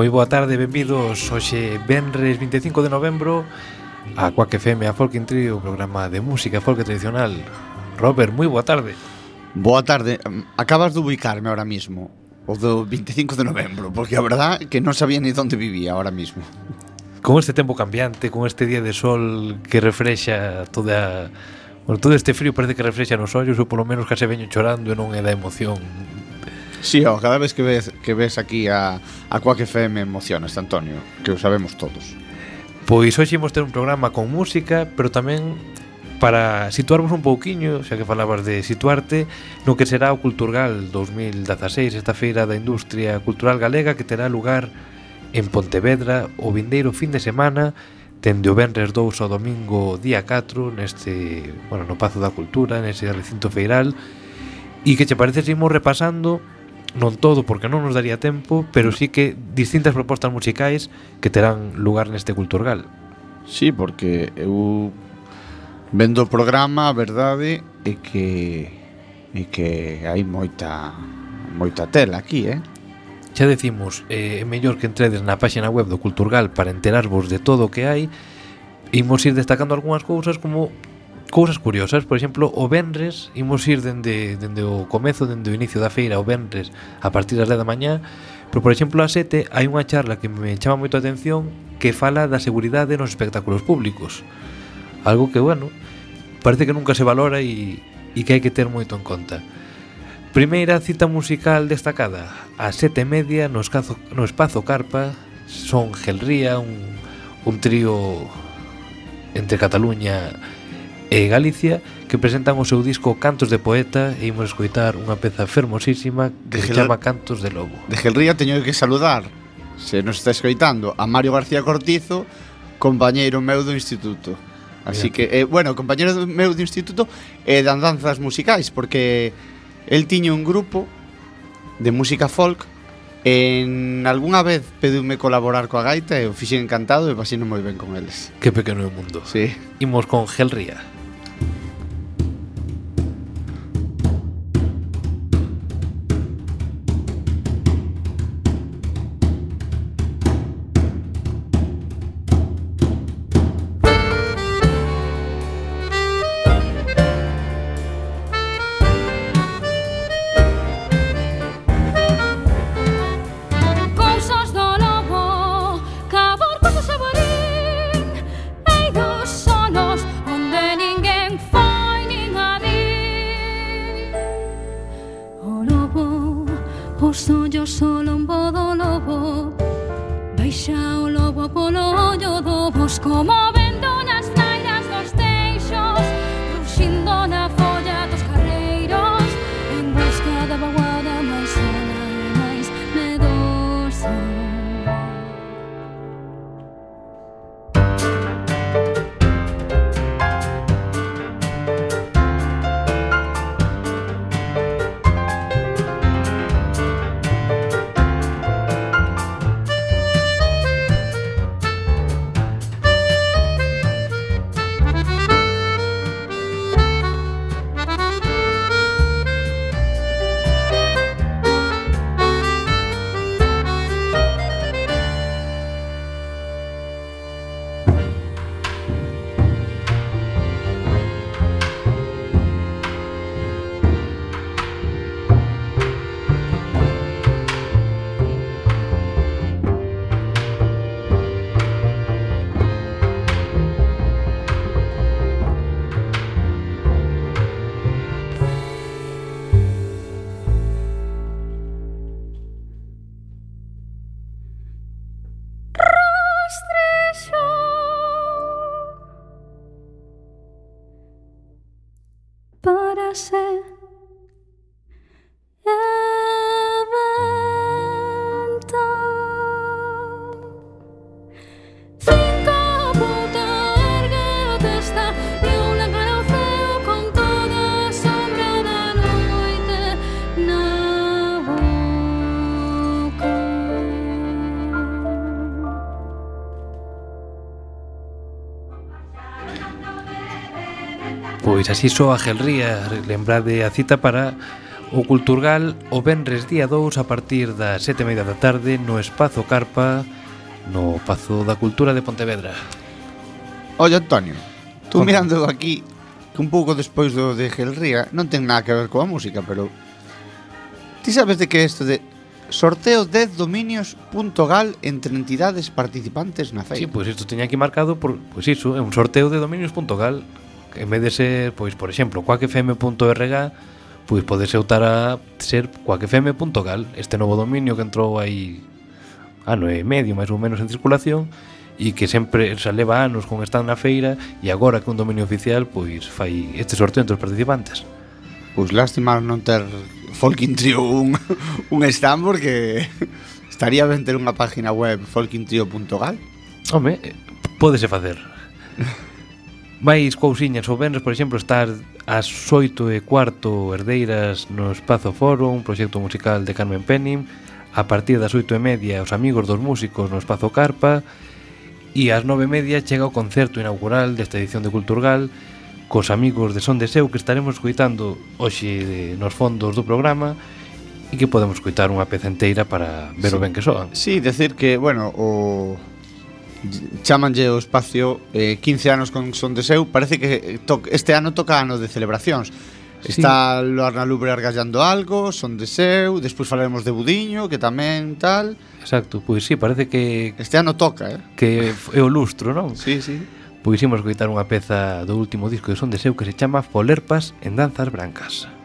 Moi boa tarde, benvidos hoxe Benres 25 de novembro a Quack FM, a Folk Intri, o programa de música folk tradicional. Robert, moi boa tarde. Boa tarde. Acabas de ubicarme ahora mismo, o do 25 de novembro, porque a verdad que non sabía ni onde vivía ahora mismo. Con este tempo cambiante, con este día de sol que refrexa toda Bueno, todo este frío parece que refrexa nos ollos ou polo menos case veño chorando e non é da emoción Sí, ó, cada vez que ves, que ves aquí a, a Quack FM emocionas, Antonio, que o sabemos todos. Pois hoxe imos ter un programa con música, pero tamén para situarvos un pouquiño, xa que falabas de situarte, no que será o Culturgal 2016, esta feira da industria cultural galega que terá lugar en Pontevedra o vindeiro fin de semana, dende o Benres 2 ao domingo día 4, neste, bueno, no Pazo da Cultura, neste recinto feiral, e que che parece se imos repasando non todo porque non nos daría tempo, pero sí que distintas propostas musicais que terán lugar neste Culturgal. Sí, porque eu vendo o programa, a verdade é que é que hai moita moita tela aquí, eh? Xa decimos, eh, é mellor que entredes na páxina web do Culturgal para enterarvos de todo o que hai Imos ir destacando algunhas cousas como cousas curiosas, por exemplo, o Benres imos ir dende, dende o comezo, dende o inicio da feira o Benres a partir das 10 da mañá. Pero por exemplo a 7 hai unha charla que me chama moito a atención que fala da seguridade nos espectáculos públicos. Algo que, bueno, parece que nunca se valora e, e que hai que ter moito en conta. Primeira cita musical destacada. A sete media no, escazo, no espazo Carpa Son Gelría Un, un trío entre Cataluña e e Galicia que presentan o seu disco Cantos de Poeta e imos escoitar unha peza fermosísima que de se Gel... chama Cantos de Lobo. De Gelría teño que saludar, se nos está escoitando, a Mario García Cortizo, compañeiro meu do instituto. Así Mira. que, eh, bueno, compañeiro do meu do instituto e eh, dan danzas musicais, porque el tiño un grupo de música folk En algunha vez pediume colaborar coa gaita e o fixen encantado e pasino moi ben con eles. Que pequeno é o mundo. Sí. Imos con Gelría. Pois así soa Gelría, lembrade a cita para o Culturgal o Benres día 2 a partir das sete e media da tarde no Espazo Carpa, no Pazo da Cultura de Pontevedra. Oye, Antonio, tú Conta. mirando aquí, que un pouco despois do de Gelría, non ten nada que ver coa música, pero ti sabes de que é isto de sorteo 10 dominios.gal entre entidades participantes na feira. Sí, pois pues isto teña aquí marcado por, pois pues iso, é un sorteo de dominios.gal en vez de ser, pois, por exemplo, quackfm.rg, pois pode optar a ser quackfm.gal, este novo dominio que entrou aí ano e medio máis ou menos en circulación e que sempre se leva anos con estar na feira e agora que un dominio oficial pois fai este sorteo entre os participantes. Pois lástima non ter Folking Trio un, un stand porque estaría ben ter unha página web folkingtrio.gal Home, eh, pódese facer. máis cousiñas ou venres, por exemplo, estar ás 8 e cuarto herdeiras no Espazo Forum, proxecto musical de Carmen Penning, a partir das 8 e media os amigos dos músicos no Espazo Carpa, e ás 9 e media chega o concerto inaugural desta edición de Culturgal cos amigos de Son de Seu que estaremos coitando hoxe nos fondos do programa e que podemos coitar unha peza inteira para ver sí. o ben que soan. Sí, decir que, bueno, o chamanlle o espacio eh, 15 anos con Son de Seu, parece que eh, to este ano toca ano de celebracións. Sí. Está lo Lubre argallando algo, Son de Seu, despois falaremos de Budiño, que tamén tal. Exacto, pois sí, parece que este ano toca, eh? Que é o lustro, non? Sí, sí. Pois imos coitar unha peza do último disco de Son de Seu que se chama Folerpas en danzas brancas.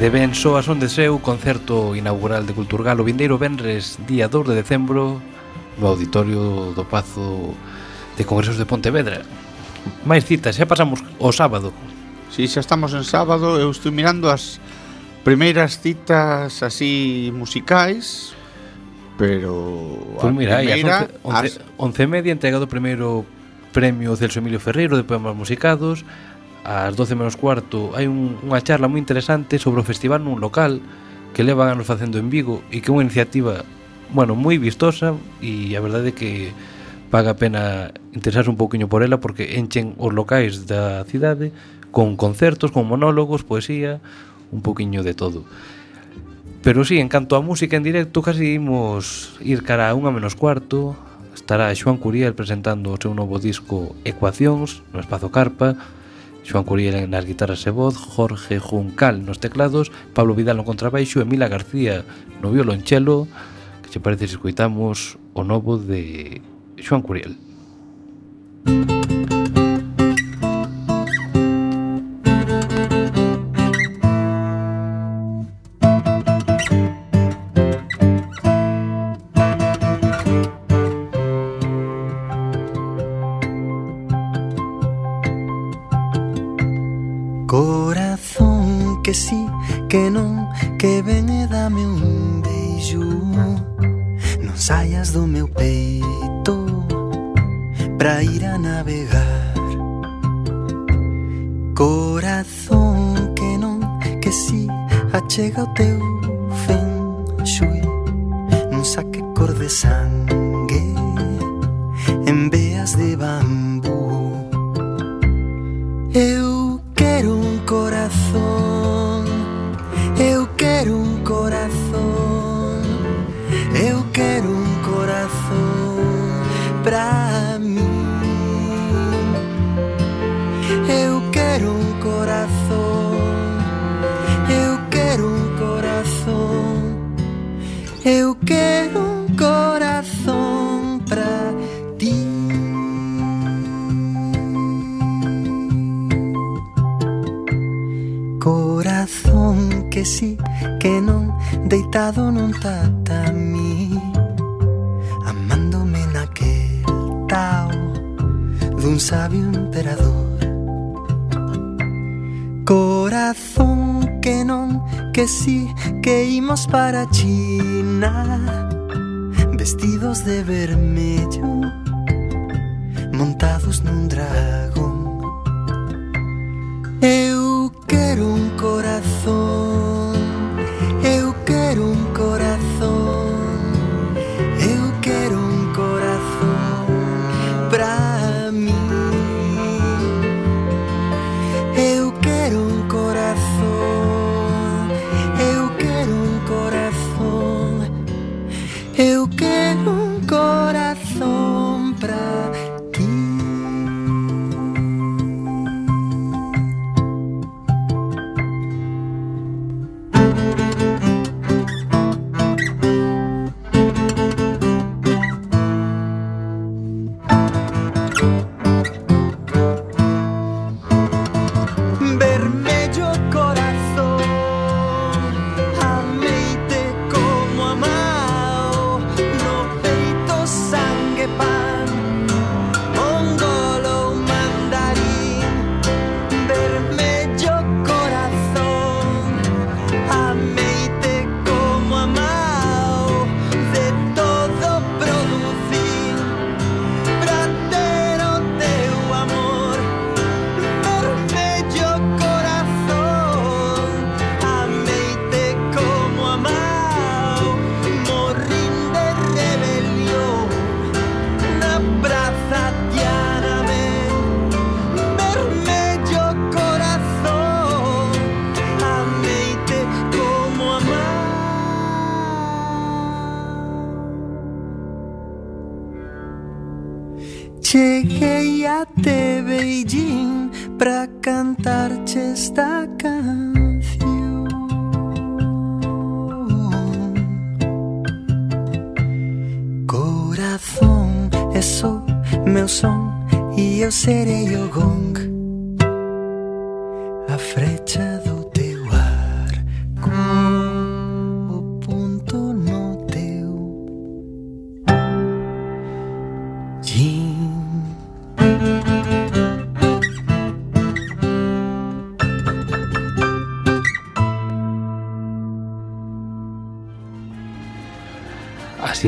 de ben soa son de seu concerto inaugural de Culturgal o vindeiro Benres, día 2 de decembro, no Auditorio do Pazo de Congresos de Pontevedra. Máis citas, xa pasamos o sábado. Si, xa estamos en sábado, eu estou mirando as primeiras citas así musicais, pero pois pues mira, primeira, as 11, as... 11, 11 media entregado o primeiro premio Celso Emilio Ferreiro de poemas musicados, ás 12 menos cuarto hai un, unha charla moi interesante sobre o festival nun local que leva anos facendo en Vigo e que é unha iniciativa bueno, moi vistosa e a verdade é que paga a pena interesarse un pouquiño por ela porque enchen os locais da cidade con concertos, con monólogos, poesía, un pouquiño de todo. Pero sí, en canto a música en directo, casi imos ir cara a unha menos cuarto, estará Xoan Curiel presentando o seu novo disco Ecuacións no Espazo Carpa, Xoan Curiel nas guitarras e voz, Jorge Juncal nos teclados, Pablo Vidal no contrabaixo e Mila García no violonchelo, que che parece se escoitamos o novo de Xoan Curiel. Música quiero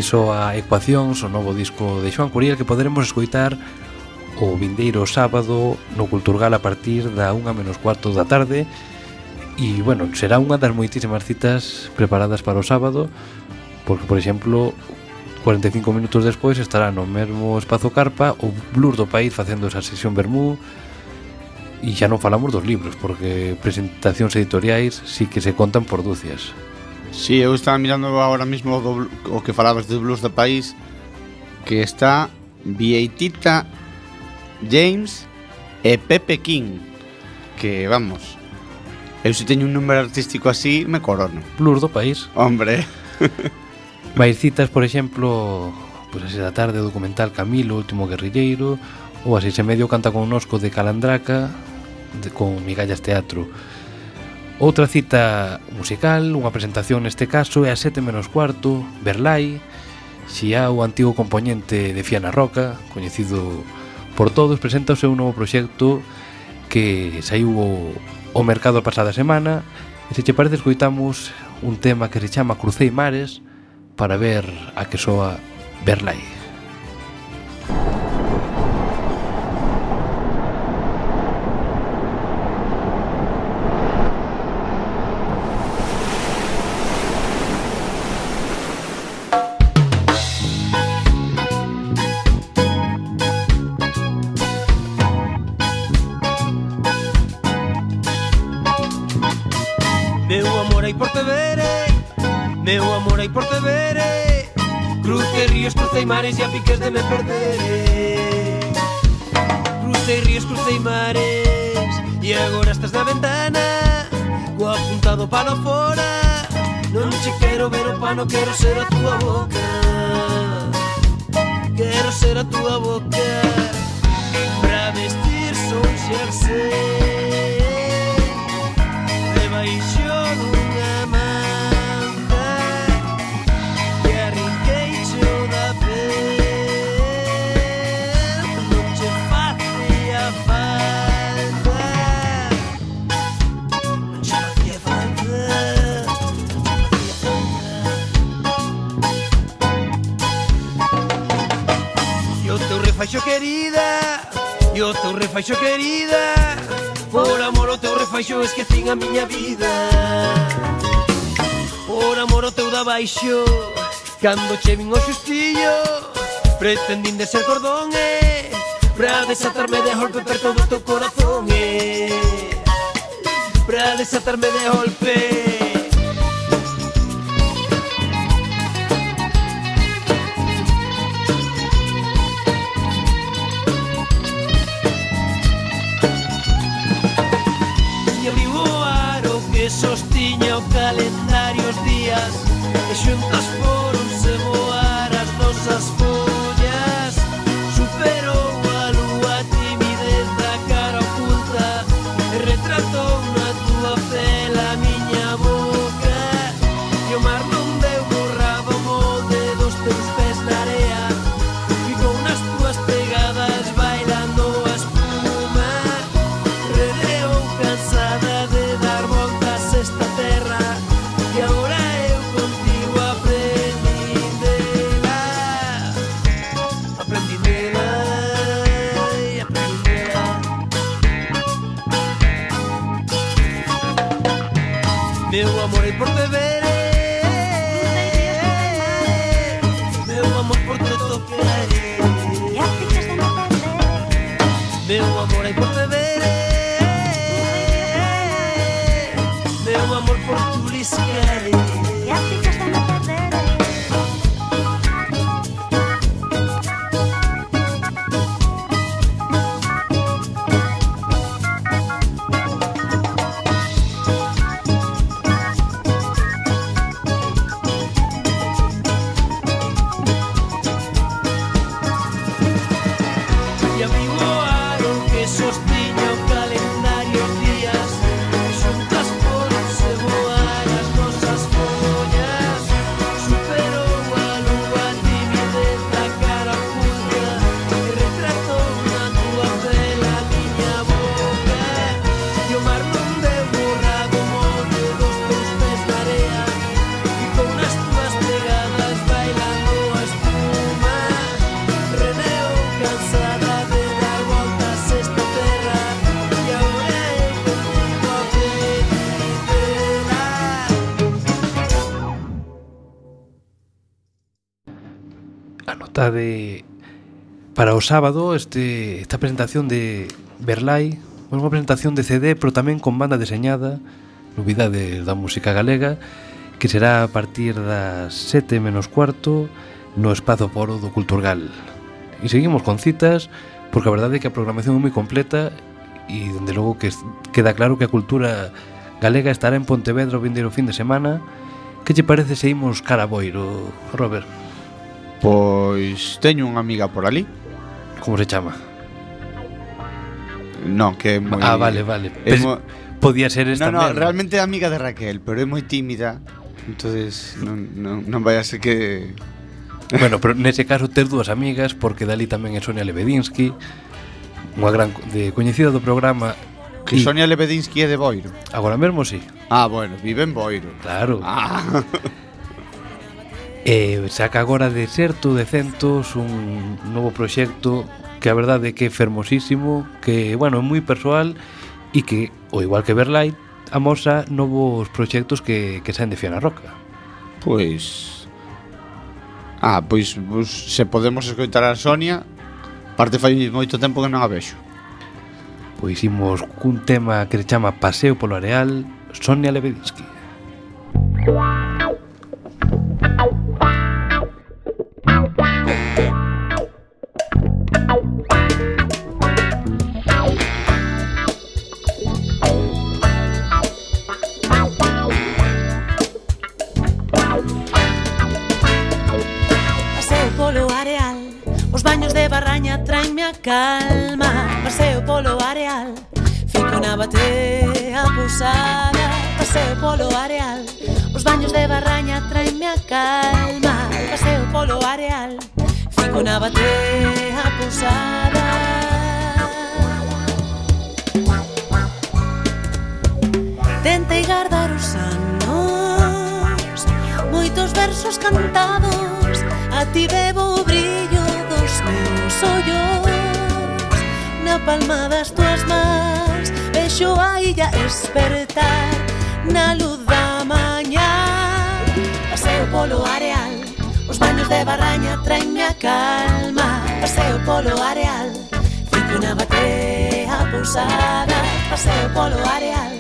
soa a Ecuacións, o novo disco de Xoan Curiel que poderemos escoitar o vindeiro sábado no Culturgal a partir da unha menos cuarto da tarde e, bueno, será unha das moitísimas citas preparadas para o sábado porque, por exemplo, 45 minutos despois estará no mesmo espazo Carpa o Blur do País facendo esa sesión Bermú e xa non falamos dos libros porque presentacións editoriais sí que se contan por dúcias. Sí, eu estaba mirando agora mesmo do, o que falabas de blues do país que está Vieitita James e Pepe King que vamos eu se teño un número artístico así me corono. Blues do país. Hombre. Vais citas, por exemplo pois pues, a da tarde o documental Camilo, último guerrilleiro ou a se medio canta connosco de Calandraca de, con Migallas Teatro. Outra cita musical, unha presentación neste caso é a 7 menos cuarto, Berlai, Xia, o antigo componente de Fiana Roca, coñecido por todos, presenta o seu novo proxecto que saiu o, o mercado a pasada semana e se che parece escoitamos un tema que se chama Crucei Mares para ver a que soa Berlai. Crucei mares e a piques de me perdere Crucei ríos, crucei mares E agora estás na ventana. Coa punta do pano fora Non che quero ver o pano, quero ser a túa boca. Quero ser a túa boca. Pra vestir son xersei Debaixo dunha refaixo querida. Por amor ao teu refaixo esquecín a miña vida. Por amor ao teu da baixo Cando che vin o xustillo. Pretendín de ser cordón, e Pra desatarme de golpe perto do teu corazón, e Pra desatarme de golpe. Ich will das Wort. de un amor hay por beber, eh. de un amor por tu lisquería. sábado este, esta presentación de Berlai Unha presentación de CD, pero tamén con banda deseñada Novidade da música galega Que será a partir das 7 menos cuarto No Espazo Foro do Culturgal E seguimos con citas Porque a verdade é que a programación é moi completa E dende logo que queda claro que a cultura galega estará en Pontevedra o vindeiro fin de semana. Que che parece se imos cara boiro, Robert? Pois teño unha amiga por ali Como se chama? Non, que é moi... Ah, vale, vale. É mo... Podía ser esta no, no, mesma. realmente é amiga de Raquel, pero é moi tímida. entonces non, non, non vai a ser que... Bueno, pero nese caso ter dúas amigas porque dali tamén é Sonia Lebedinsky, unha gran de coñecida do programa Que y... Sonia Lebedinsky é de Boiro. Agora mesmo sí. Ah, bueno, vive en Boiro. Claro. Ah. E saca agora de Certo de Centos un novo proxecto que a verdade é que é fermosísimo, que, bueno, é moi persoal e que, o igual que Berlight, amosa novos proxectos que, que saen de Fiana Roca. Pois... Ah, pois, pois se podemos escoitar a Sonia, parte fai moito tempo que non a vexo. Pois imos cun tema que se chama Paseo polo Areal, Sonia Lebedinsky. Música calma Paseo polo areal. Fico na batea pousada Paseo polo areal. Os baños de barraña traenme a calma Paseo polo areal. Fico na batea pousada Tentei guardar os anos Moitos versos cantados. A ti bebo o brillo dos meus na palma das tuas mans Vexo a illa espertar na luz da mañá. Paseo polo areal. Os baños de barraña traenme a calma. Paseo polo areal. Fico na batea pousada Paseo polo areal.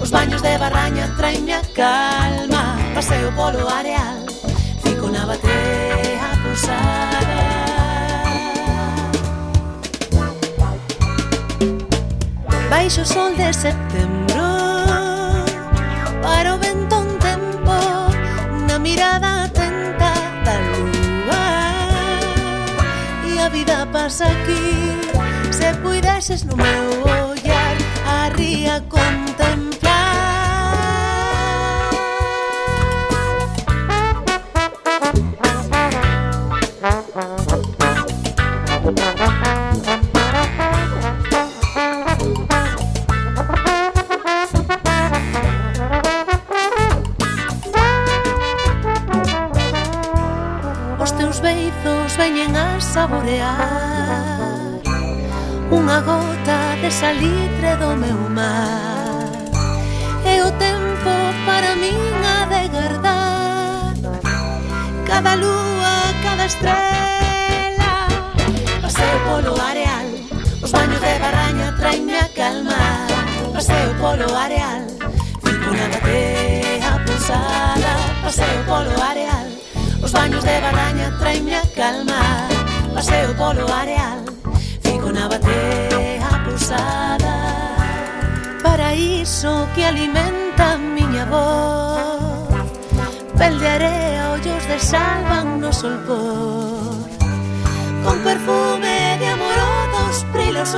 Os baños de barraña traenme a calma. Paseo polo areal. Fico na batea pousada Baixo o sol de setembro Para o vento un tempo Na mirada atenta da lúa. E a vida pasa aquí Se puideses no meu ollar A ría contemplar salitre do meu mar. É o tempo para min a de guardar Cada lúa, cada estrela Paseo polo areal. Os baños de barraña traenme a calmar. Paseo polo areal Fico na batea pulsada Paseo polo areal Os baños de barraña traenme a calmar. Paseo polo areal Fico na batea pasada Paraíso que alimenta a miña voz. Pel de area, ollos de salvan no solpor Con perfume de amorosos prelos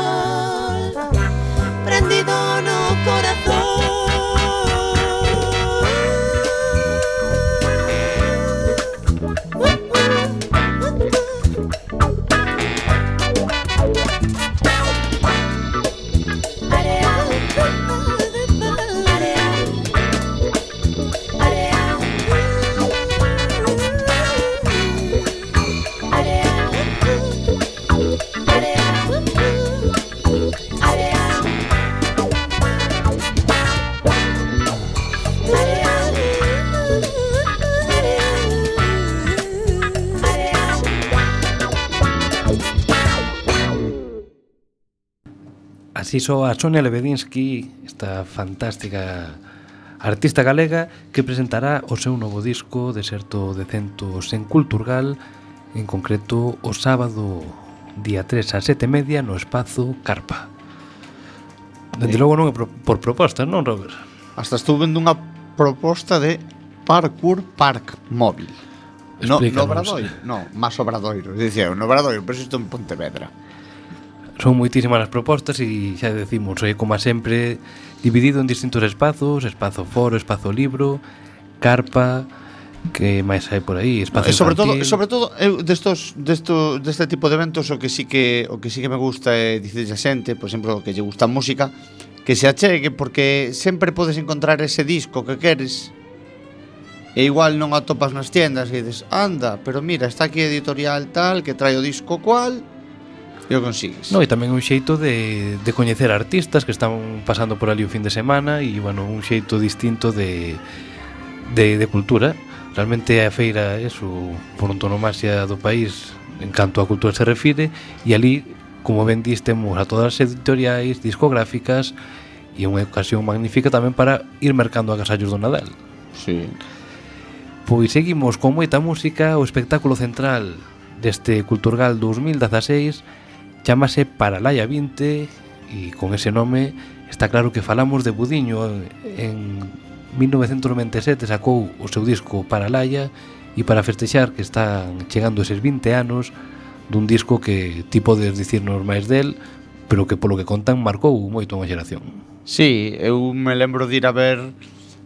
Así soa Sonia Lebedinsky, esta fantástica artista galega que presentará o seu novo disco Deserto de Centos en Culturgal, en concreto o sábado día 3 a 7 media no espazo Carpa. Dende eh. logo non é pro, por proposta, non, Robert? Hasta estuve dunha proposta de Parkour Park Móvil. No, no Obradoiro, no, máis Obradoiro. Dicía, no Obradoiro, pero isto en Pontevedra. Son moitísimas as propostas e xa decimos, eh, é como sempre dividido en distintos espazos, espazo foro, espazo libro, carpa, que máis hai por aí, espazo no, sobre todo, sobre todo eu destos desto deste tipo de eventos o que sí que o que sí que me gusta é dicirlle a xente, por exemplo, que lle gusta a música, que se achegue porque sempre podes encontrar ese disco que queres e igual non atopas nas tiendas e dices, anda, pero mira, está aquí editorial tal que trae o disco cual e o consigues. No, e tamén un xeito de, de coñecer artistas que están pasando por ali o fin de semana e, bueno, un xeito distinto de, de, de cultura. Realmente a feira, é su, por antonomasia do país, en canto a cultura se refire, e ali, como ben dis, temos a todas as editoriais, discográficas, e unha ocasión magnífica tamén para ir mercando agasallos do Nadal. Sí. Pois seguimos con moita música o espectáculo central deste Culturgal 2016 Chámase Paralaya 20 e con ese nome está claro que falamos de Budiño en 1997 sacou o seu disco Paralaya e para festexar que están chegando eses 20 anos dun disco que ti podes dicirnos máis del pero que polo que contan marcou moito unha xeración. Sí, eu me lembro de ir a ver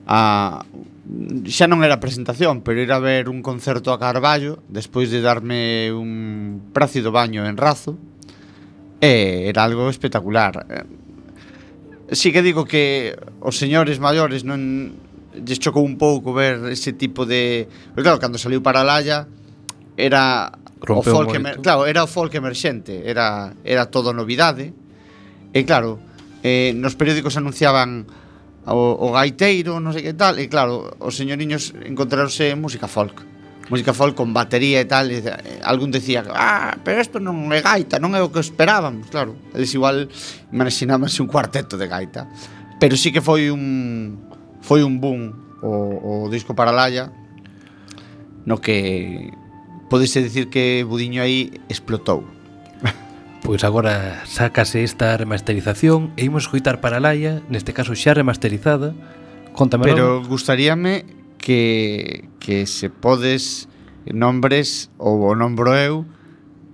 a xa non era presentación, pero ir a ver un concerto a Carballo despois de darme un prácido baño en Razo. E era algo espectacular. Sí que digo que os señores maiores non lles chocou un pouco ver ese tipo de... pero claro, cando saliu para Laia era Rompeu o folk emer... claro, era o folk emerxente, era era todo novidade. E claro, eh, nos periódicos anunciaban o, o gaiteiro, non sei que tal, e claro, os señoriños encontraronse música folk música folk con batería e tal, e, algún decía, ah, pero isto non é gaita, non é o que esperábamos, claro. Eles igual imaginábanse un cuarteto de gaita. Pero sí que foi un foi un boom o, o disco para Laia no que podese dicir que Budiño aí explotou. Pois agora sácase esta remasterización e imos escoitar para Laia, neste caso xa remasterizada. Contamelo. Pero gustaríame que que se podes nombres ou o nombro eu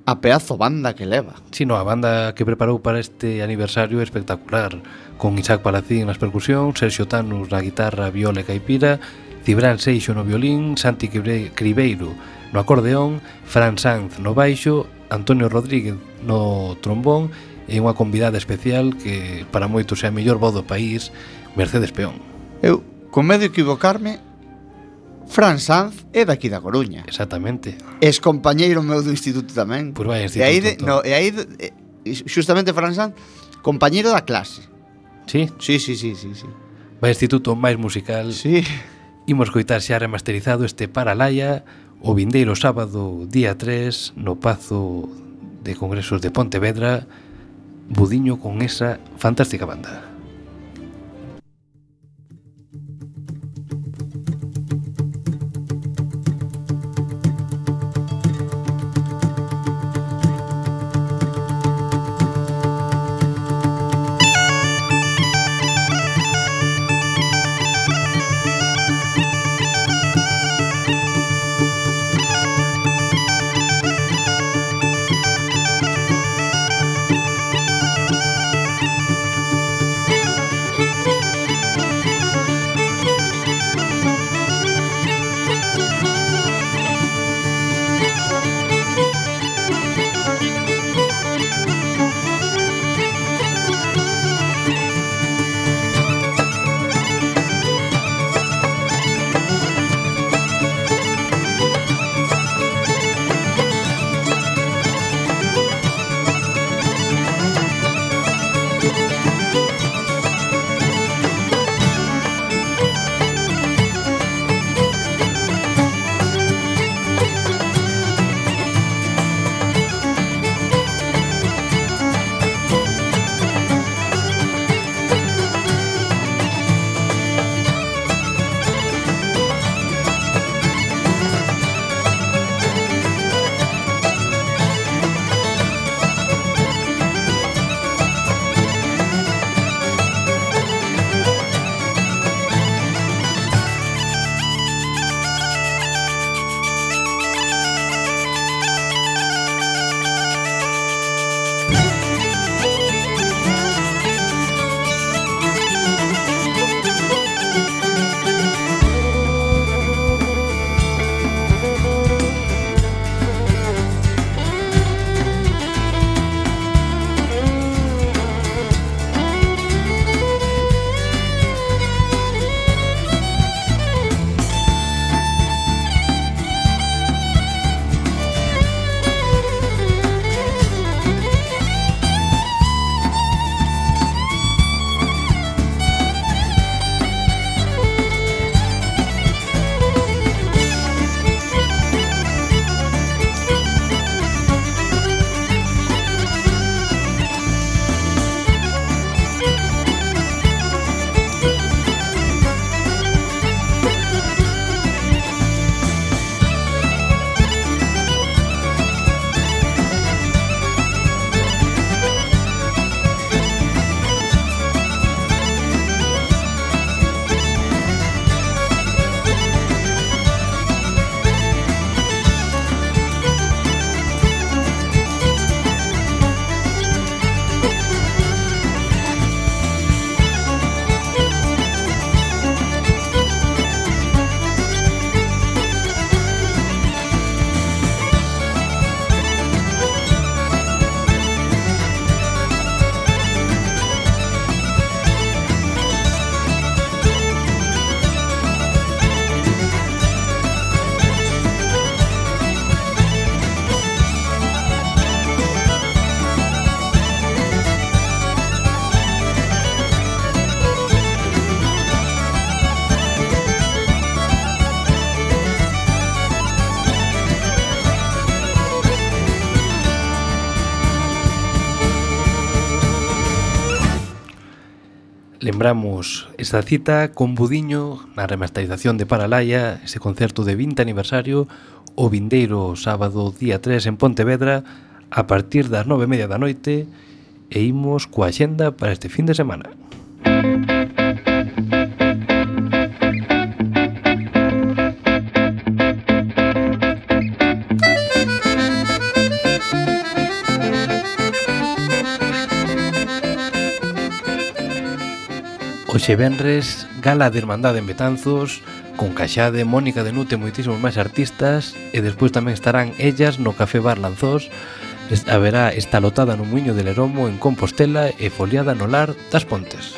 a pedazo banda que leva. Si, no, a banda que preparou para este aniversario espectacular, con Isaac Palacín nas percusións, Sergio Tanus na guitarra, viola e caipira, Cibrán Seixo no violín, Santi Cribeiro no acordeón, Fran Sanz no baixo, Antonio Rodríguez no trombón e unha convidada especial que para moitos é a mellor voz do país, Mercedes Peón. Eu, con medo de equivocarme, Fran Sanz é daqui da Coruña. Exactamente. Es compañeiro meu do instituto tamén. Pois vai, instituto. E aí, de, no, e aí de, e, justamente Fran Sanz, compañeiro da clase. Sí? Sí, sí, sí, sí, sí. Vai instituto máis musical. Sí. Imos coitar xa remasterizado este Paralaya o vindeiro sábado día 3 no Pazo de Congresos de Pontevedra Budiño con esa fantástica banda. Lembramos esta cita con Budiño na remasterización de Paralaya, ese concerto de 20 aniversario, o vindeiro sábado día 3 en Pontevedra, a partir das nove e media da noite, e imos coa xenda para este fin de semana. Hoxe Benres, gala de Irmandade en Betanzos, con Caxade, Mónica de Nute, moitísimos máis artistas, e despois tamén estarán ellas no Café Bar Lanzós, haberá estalotada no Muiño de Leromo en Compostela e foliada no Lar das Pontes.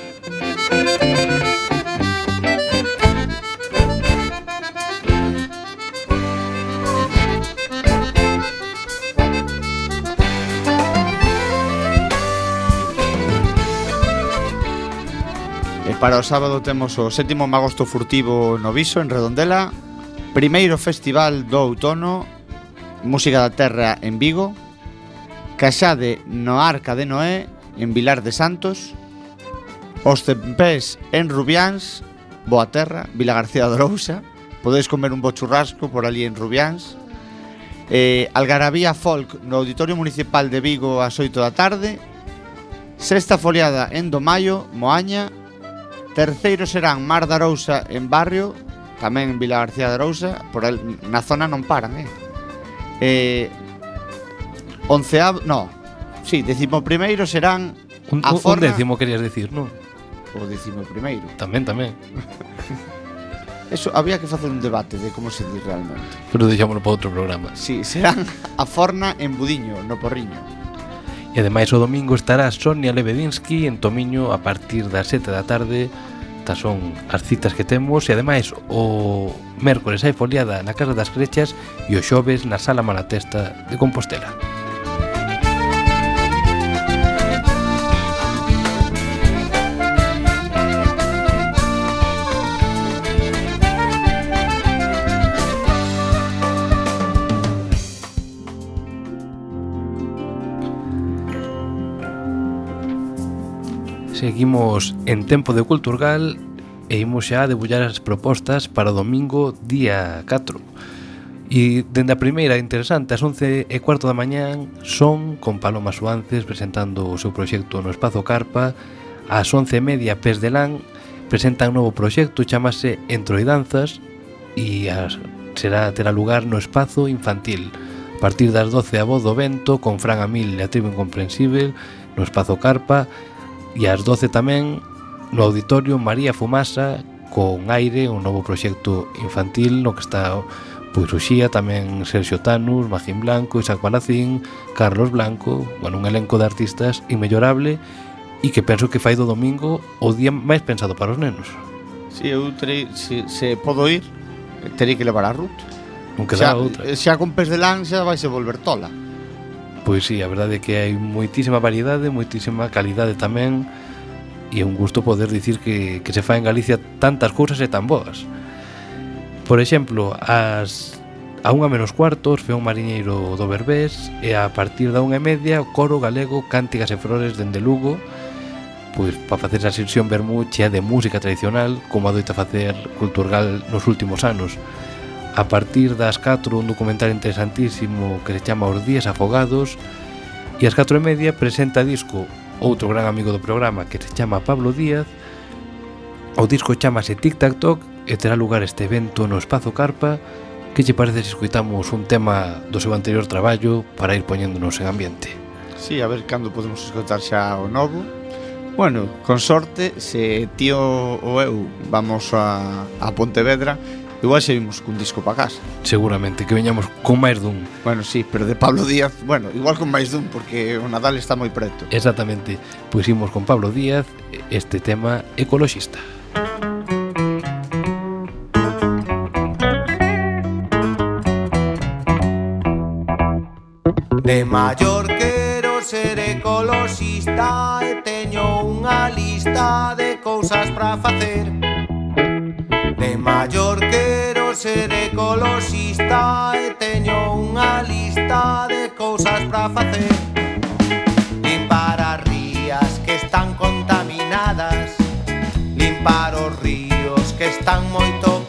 Para o sábado temos o sétimo Magosto Furtivo no Viso, en Redondela. Primeiro Festival do Outono Música da Terra en Vigo. Caxade no Arca de Noé en Vilar de Santos. Os tempés en Rubiáns Boa Terra, Vila García de Rousa Podedes comer un bo churrasco por ali en Rubiáns. Eh, Algarabía Folk no Auditorio Municipal de Vigo ás 8 da tarde. Sexta foliada en Domaio, Moaña. Terceiro serán Mar da Arousa en Barrio, tamén en Vila García da Arousa, por el, na zona non paran, eh. Eh, onceavo, no, sí, décimo primeiro serán un, a Forna, un décimo querías decir, non? O décimo primeiro. Tamén, tamén. Eso había que facer un debate de como se di realmente. Pero deixámoslo para outro programa. Sí, serán a Forna en Budiño, no Porriño. E ademais o domingo estará Sonia Lebedinsky en Tomiño a partir das 7 da tarde. Estas son as citas que temos. E ademais o mércores hai foliada na Casa das Crechas E o xoves na Sala Malatesta de Compostela. Seguimos en tempo de Culturgal e imos xa a debullar as propostas para o domingo día 4. E dende a primeira interesante, ás 11 e cuarto da mañán, son con Paloma Suances presentando o seu proxecto no Espazo Carpa, ás 11 e media Pes de Lan presenta un novo proxecto, chamase Entroidanzas, e as, será terá lugar no Espazo Infantil. A partir das 12 a voz do vento, con Fran Amil e a tribo incomprensible, no Espazo Carpa, E ás 12 tamén no auditorio María Fumasa con aire un novo proxecto infantil no que está Poiruxía, tamén Sergio Tanus, Magín Blanco, Isaac Balacín, Carlos Blanco, bueno, un elenco de artistas inmellorable e que penso que fai do domingo o día máis pensado para os nenos. Si, eu terei, se, se podo ir, terei que levar a Ruth. Non queda xa, outra. Xa con pes de lan xa vai se volver tola pois sí, a verdade é que hai moitísima variedade, moitísima calidade tamén e é un gusto poder dicir que, que se fa en Galicia tantas cousas e tan boas. Por exemplo, as a unha menos cuartos Feón Mariñeiro do Berbés e a partir da unha e media o coro galego Cánticas e Flores dende Lugo pois para facer esa sesión vermú chea de música tradicional como adoita facer Culturgal nos últimos anos a partir das 4 un documental interesantísimo que se chama Os días afogados e ás 4 e media presenta disco outro gran amigo do programa que se chama Pablo Díaz. O disco chamase Tic Tac Toc e terá lugar este evento no Espazo Carpa. Que lle parece se escuitamos un tema do seu anterior traballo para ir poñéndonos en ambiente? Si, sí, a ver cando podemos escutar xa o novo. Bueno, con sorte, se tío ou eu vamos a, a Pontevedra Igual se vimos cun disco para casa. Seguramente, que veñamos con máis dun. Bueno, sí, pero de Pablo Díaz Bueno, igual con máis dun, porque o Nadal está moi preto. Exactamente, pois imos con Pablo Díaz Este tema ecoloxista De maior quero ser ecoloxista e teño unha lista de cousas para facer. De maior quero ser ecoloxista e teño unha lista de cousas pra facer. Limpar as rías que están contaminadas Limpar os ríos que están moito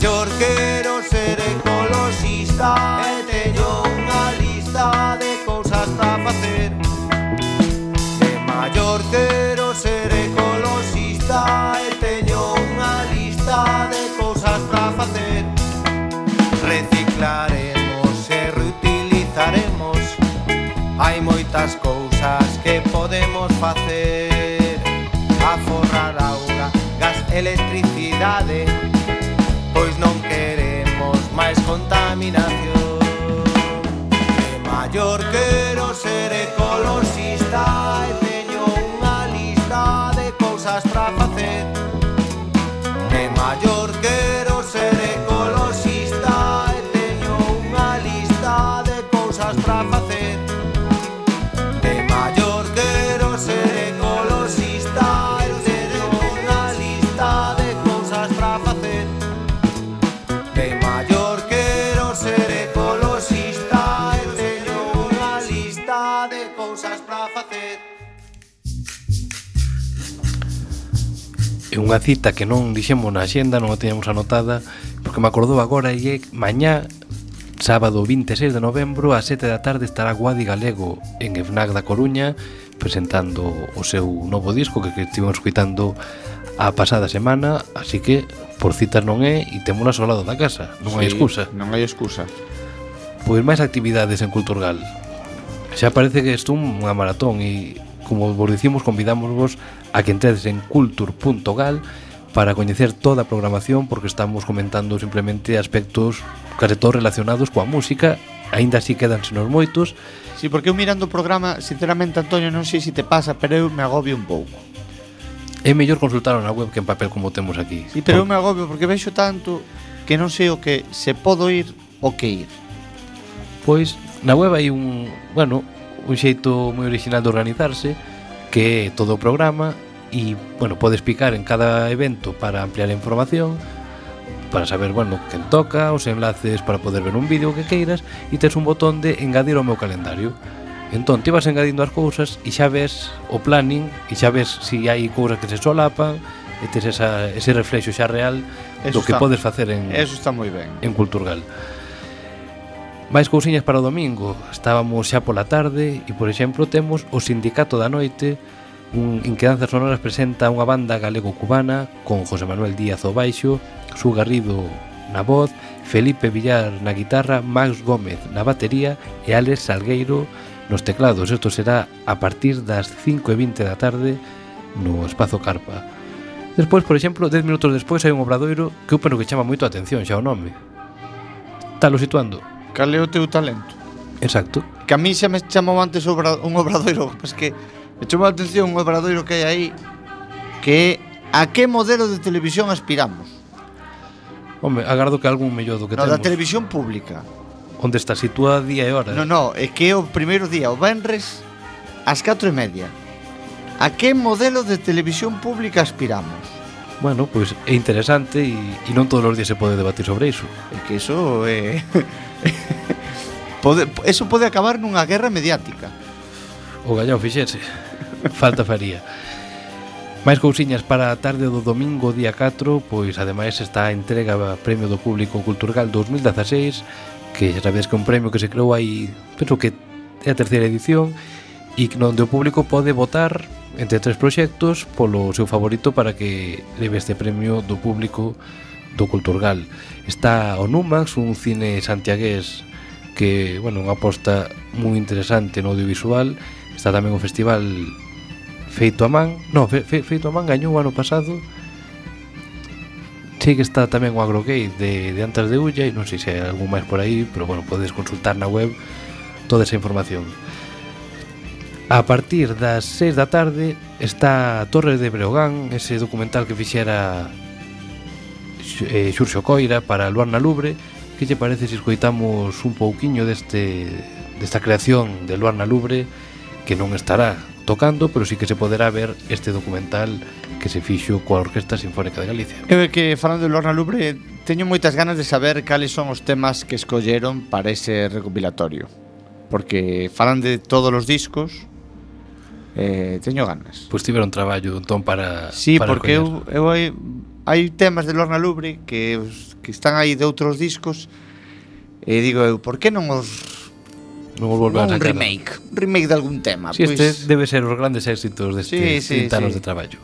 Maior quero ser ecoloxista E teño unha lista de cousas para facer De maior quero ser ecoloxista E teño unha lista de cousas para facer Reciclaremos e reutilizaremos Hai moitas cousas que podemos facer. Aforrar auga, gas, electricidade contaminación. De maior quero ser ecologista e teño unha lista de cousas para facer. De maior quero que unha cita que non dixemos na xenda, non a teñamos anotada, porque me acordou agora e é mañá Sábado 26 de novembro a 7 da tarde estará Guadi Galego en FNAC da Coruña presentando o seu novo disco que, que estivemos escuitando a pasada semana, así que por citas non é e temos ao lado da casa, non sí, hai excusa. Non hai excusa. Pois máis actividades en Culturgal. Xa parece que isto é unha maratón e como vos dicimos, convidámosvos a que entredes en culture.gal para coñecer toda a programación porque estamos comentando simplemente aspectos case todos relacionados coa música aínda así quedanse nos moitos. Si, sí, porque eu mirando o programa, sinceramente, Antonio, non sei se te pasa Pero eu me agobio un pouco. É mellor consultar na web que en papel como temos aquí. Sí, pero eu me agobio porque vexo tanto Que non sei o que se podo ir o que ir. Pois, na web hai un, bueno, un xeito moi original de organizarse que é todo o programa e, bueno, podes picar en cada evento para ampliar a información para saber, bueno, quen toca, os enlaces para poder ver un vídeo que queiras e tes un botón de engadir ao meu calendario. Entón, ti vas engadindo as cousas e xa ves o planning e xa ves se si hai cousas que se solapan e tes esa, ese reflexo xa real eso do que está, podes facer en, eso está moi ben. en Culturgal. Máis cousiñas para o domingo. Estábamos xa pola tarde e, por exemplo, temos o Sindicato da Noite un Inquedanzas Sonoras presenta unha banda galego-cubana con José Manuel Díaz o baixo, Su Garrido na voz, Felipe Villar na guitarra, Max Gómez na batería e Alex Salgueiro nos teclados. Isto será a partir das 5 e 20 da tarde no Espazo Carpa. Despois, por exemplo, 10 minutos despois hai un obradoiro que eu peno que chama moito a atención xa o nome. Talo situando cal é o teu talento. Exacto. Que a mí xa me chamou antes obra, un obradoiro, pois que me chamou a atención un obradoiro que hai aí que a que modelo de televisión aspiramos? Home, agardo que algún mellor do que no, temos. da televisión pública. Onde está situada día e hora? Eh? No, no, é que é o primeiro día, o Benres, ás 4 e media. A que modelo de televisión pública aspiramos? bueno, pois é interesante e, e non todos os días se pode debatir sobre iso. É que iso é... pode, eso pode acabar nunha guerra mediática. O gallao fixese. Falta faría. Máis cousiñas para a tarde do domingo día 4, pois ademais está a entrega a Premio do Público Cultural 2016, que xa sabedes que é un premio que se creou aí, penso que é a terceira edición, e que onde o público pode votar entre tres proxectos polo seu favorito para que leve este premio do público do Culturgal. Está o Numax, un cine santiagués que, bueno, unha aposta moi interesante no audiovisual. Está tamén o festival Feito a Man. No, Fe, Fe, Feito a Man gañou o ano pasado. Sei que está tamén o AgroGate de, de Antas de Ulla e non sei se hai algún máis por aí, pero, bueno, podes consultar na web toda esa información. A partir das 6 da tarde está a Torre de Breogán, ese documental que fixera eh, Xurxo Coira para Luar na Lubre. Que lle parece se escoitamos un pouquiño deste, desta creación de Luar na Lubre que non estará tocando, pero sí que se poderá ver este documental que se fixo coa Orquesta Sinfónica de Galicia. Eu que falando de Lorna Lubre, teño moitas ganas de saber cales son os temas que escolleron para ese recopilatorio. Porque falan de todos os discos, eh, teño ganas. Pois pues tiveron traballo entón para Sí, para porque eu, eu hai, hai temas de Lorna Lubre que, que están aí de outros discos e digo eu, por que non os non os volver un remake, un remake de algún tema. Sí, pois... Pues... este debe ser os grandes éxitos destes sí, sí, 30 anos sí. de traballo.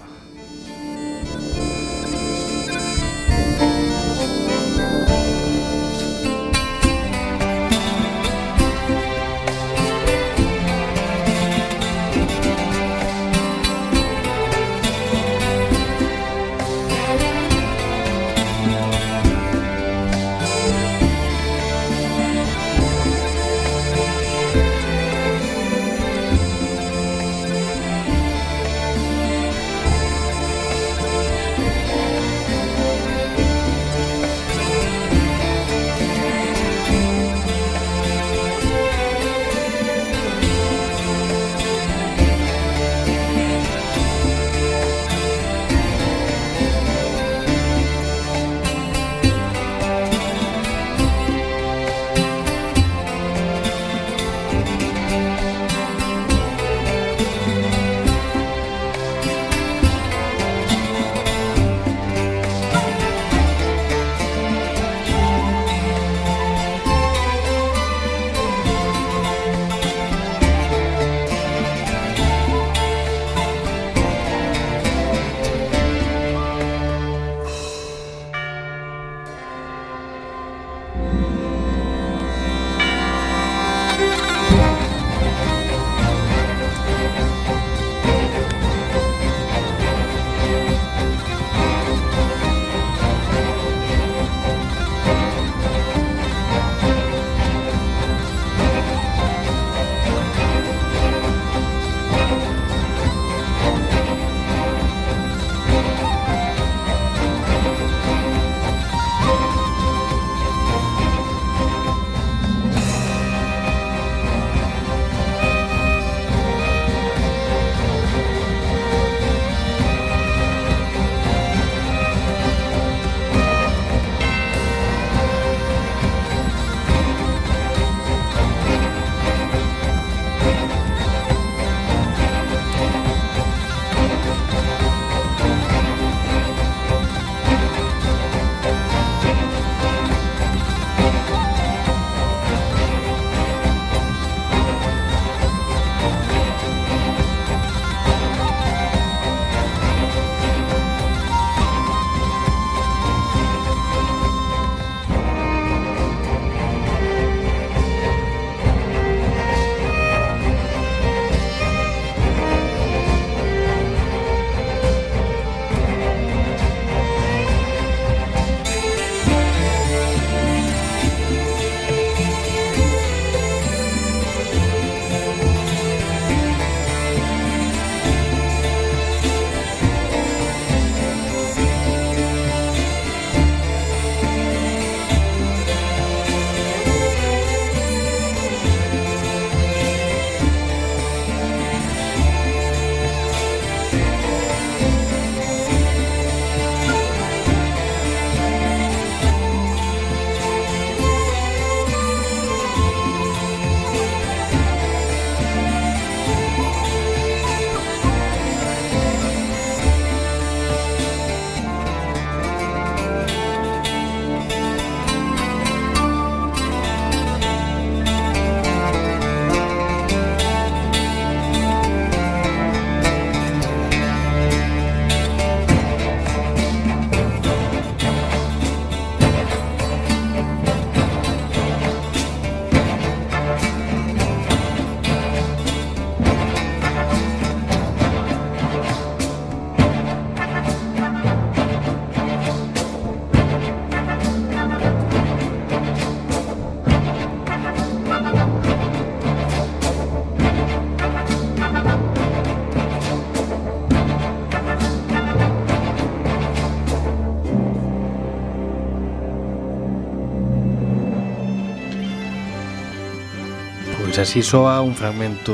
así soa un fragmento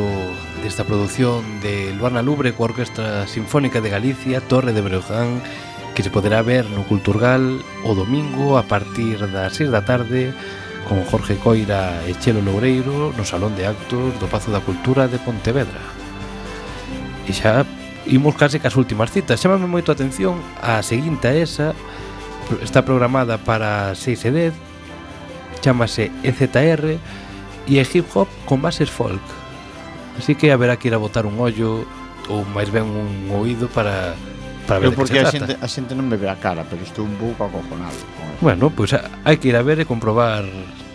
desta produción de Luana Lubre coa Orquestra Sinfónica de Galicia Torre de Breogán que se poderá ver no Culturgal o domingo a partir das 6 da tarde con Jorge Coira e Chelo Loureiro no Salón de Actos do Pazo da Cultura de Pontevedra. E xa imos case cas últimas citas. Chámame moito a atención a seguinte a esa está programada para 6 e 10 chamase EZR e é hip hop con bases folk. Así que haberá que ir a botar un ollo ou máis ben un oído para para ver Eu porque a xente, a xente non me ve a cara, pero estou un pouco acojonado. Bueno, pois pues, hai que ir a ver e comprobar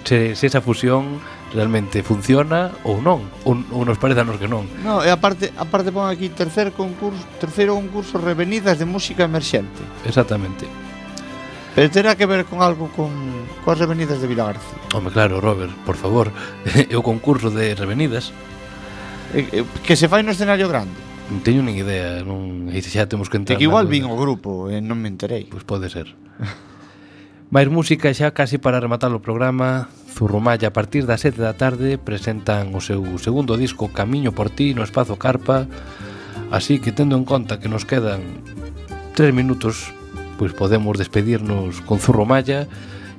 se, se esa fusión realmente funciona ou non, ou, ou nos parece a nos que non. No, e aparte, aparte pon aquí terceiro concurso, terceiro concurso Revenidas de música emerxente. Exactamente. Pero terá que ver con algo con coas revenidas de Vila García. Home, claro, Robert, por favor, é o concurso de revenidas. Que se fai no escenario grande. Non teño nin idea, non e xa temos que entrar. É que igual vin o grupo e non me enterei. Pois pode ser. Mais música xa casi para rematar o programa Zurrumalla a partir das 7 da tarde presentan o seu segundo disco Camiño por ti no Espazo Carpa así que tendo en conta que nos quedan 3 minutos pois podemos despedirnos con Zurro Malla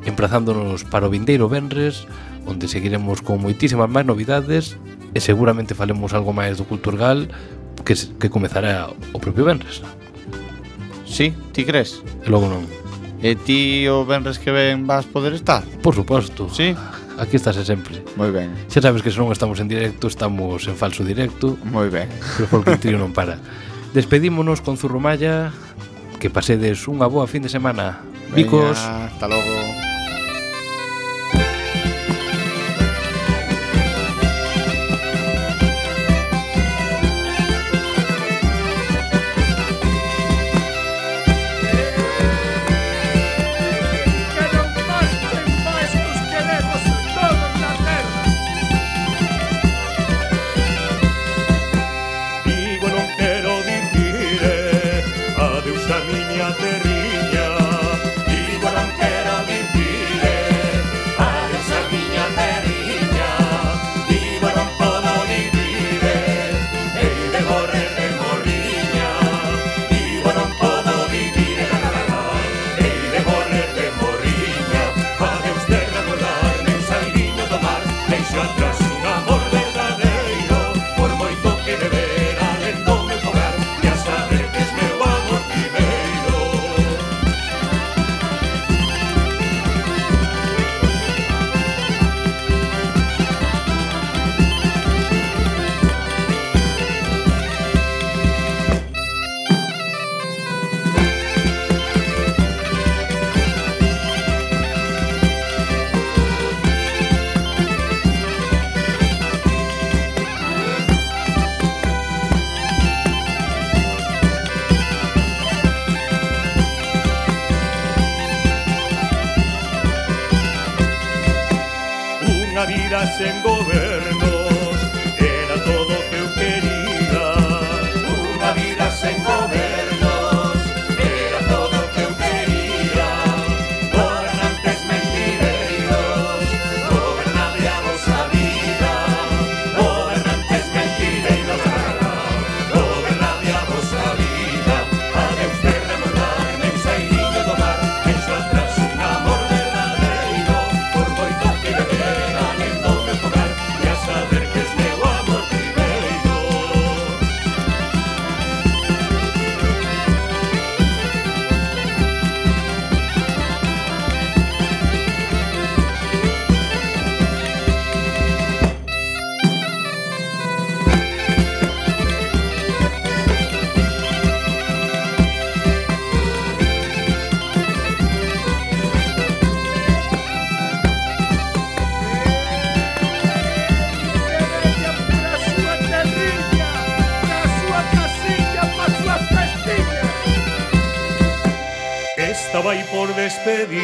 emprazándonos para o vindeiro Benres onde seguiremos con moitísimas máis novidades e seguramente falemos algo máis do Culturgal que, que comezará o propio Benres. Sí, ti crees? E logo non. E ti o Benres que ven vas poder estar? Por suposto. Sí? Aquí estás sempre. Moi ben. Xa sabes que se non estamos en directo, estamos en falso directo. Moi ben. Pero porque o trío non para. Despedímonos con Zurromalla que pasedes unha boa fin de semana. Bicos. Veña, hasta logo. Despedir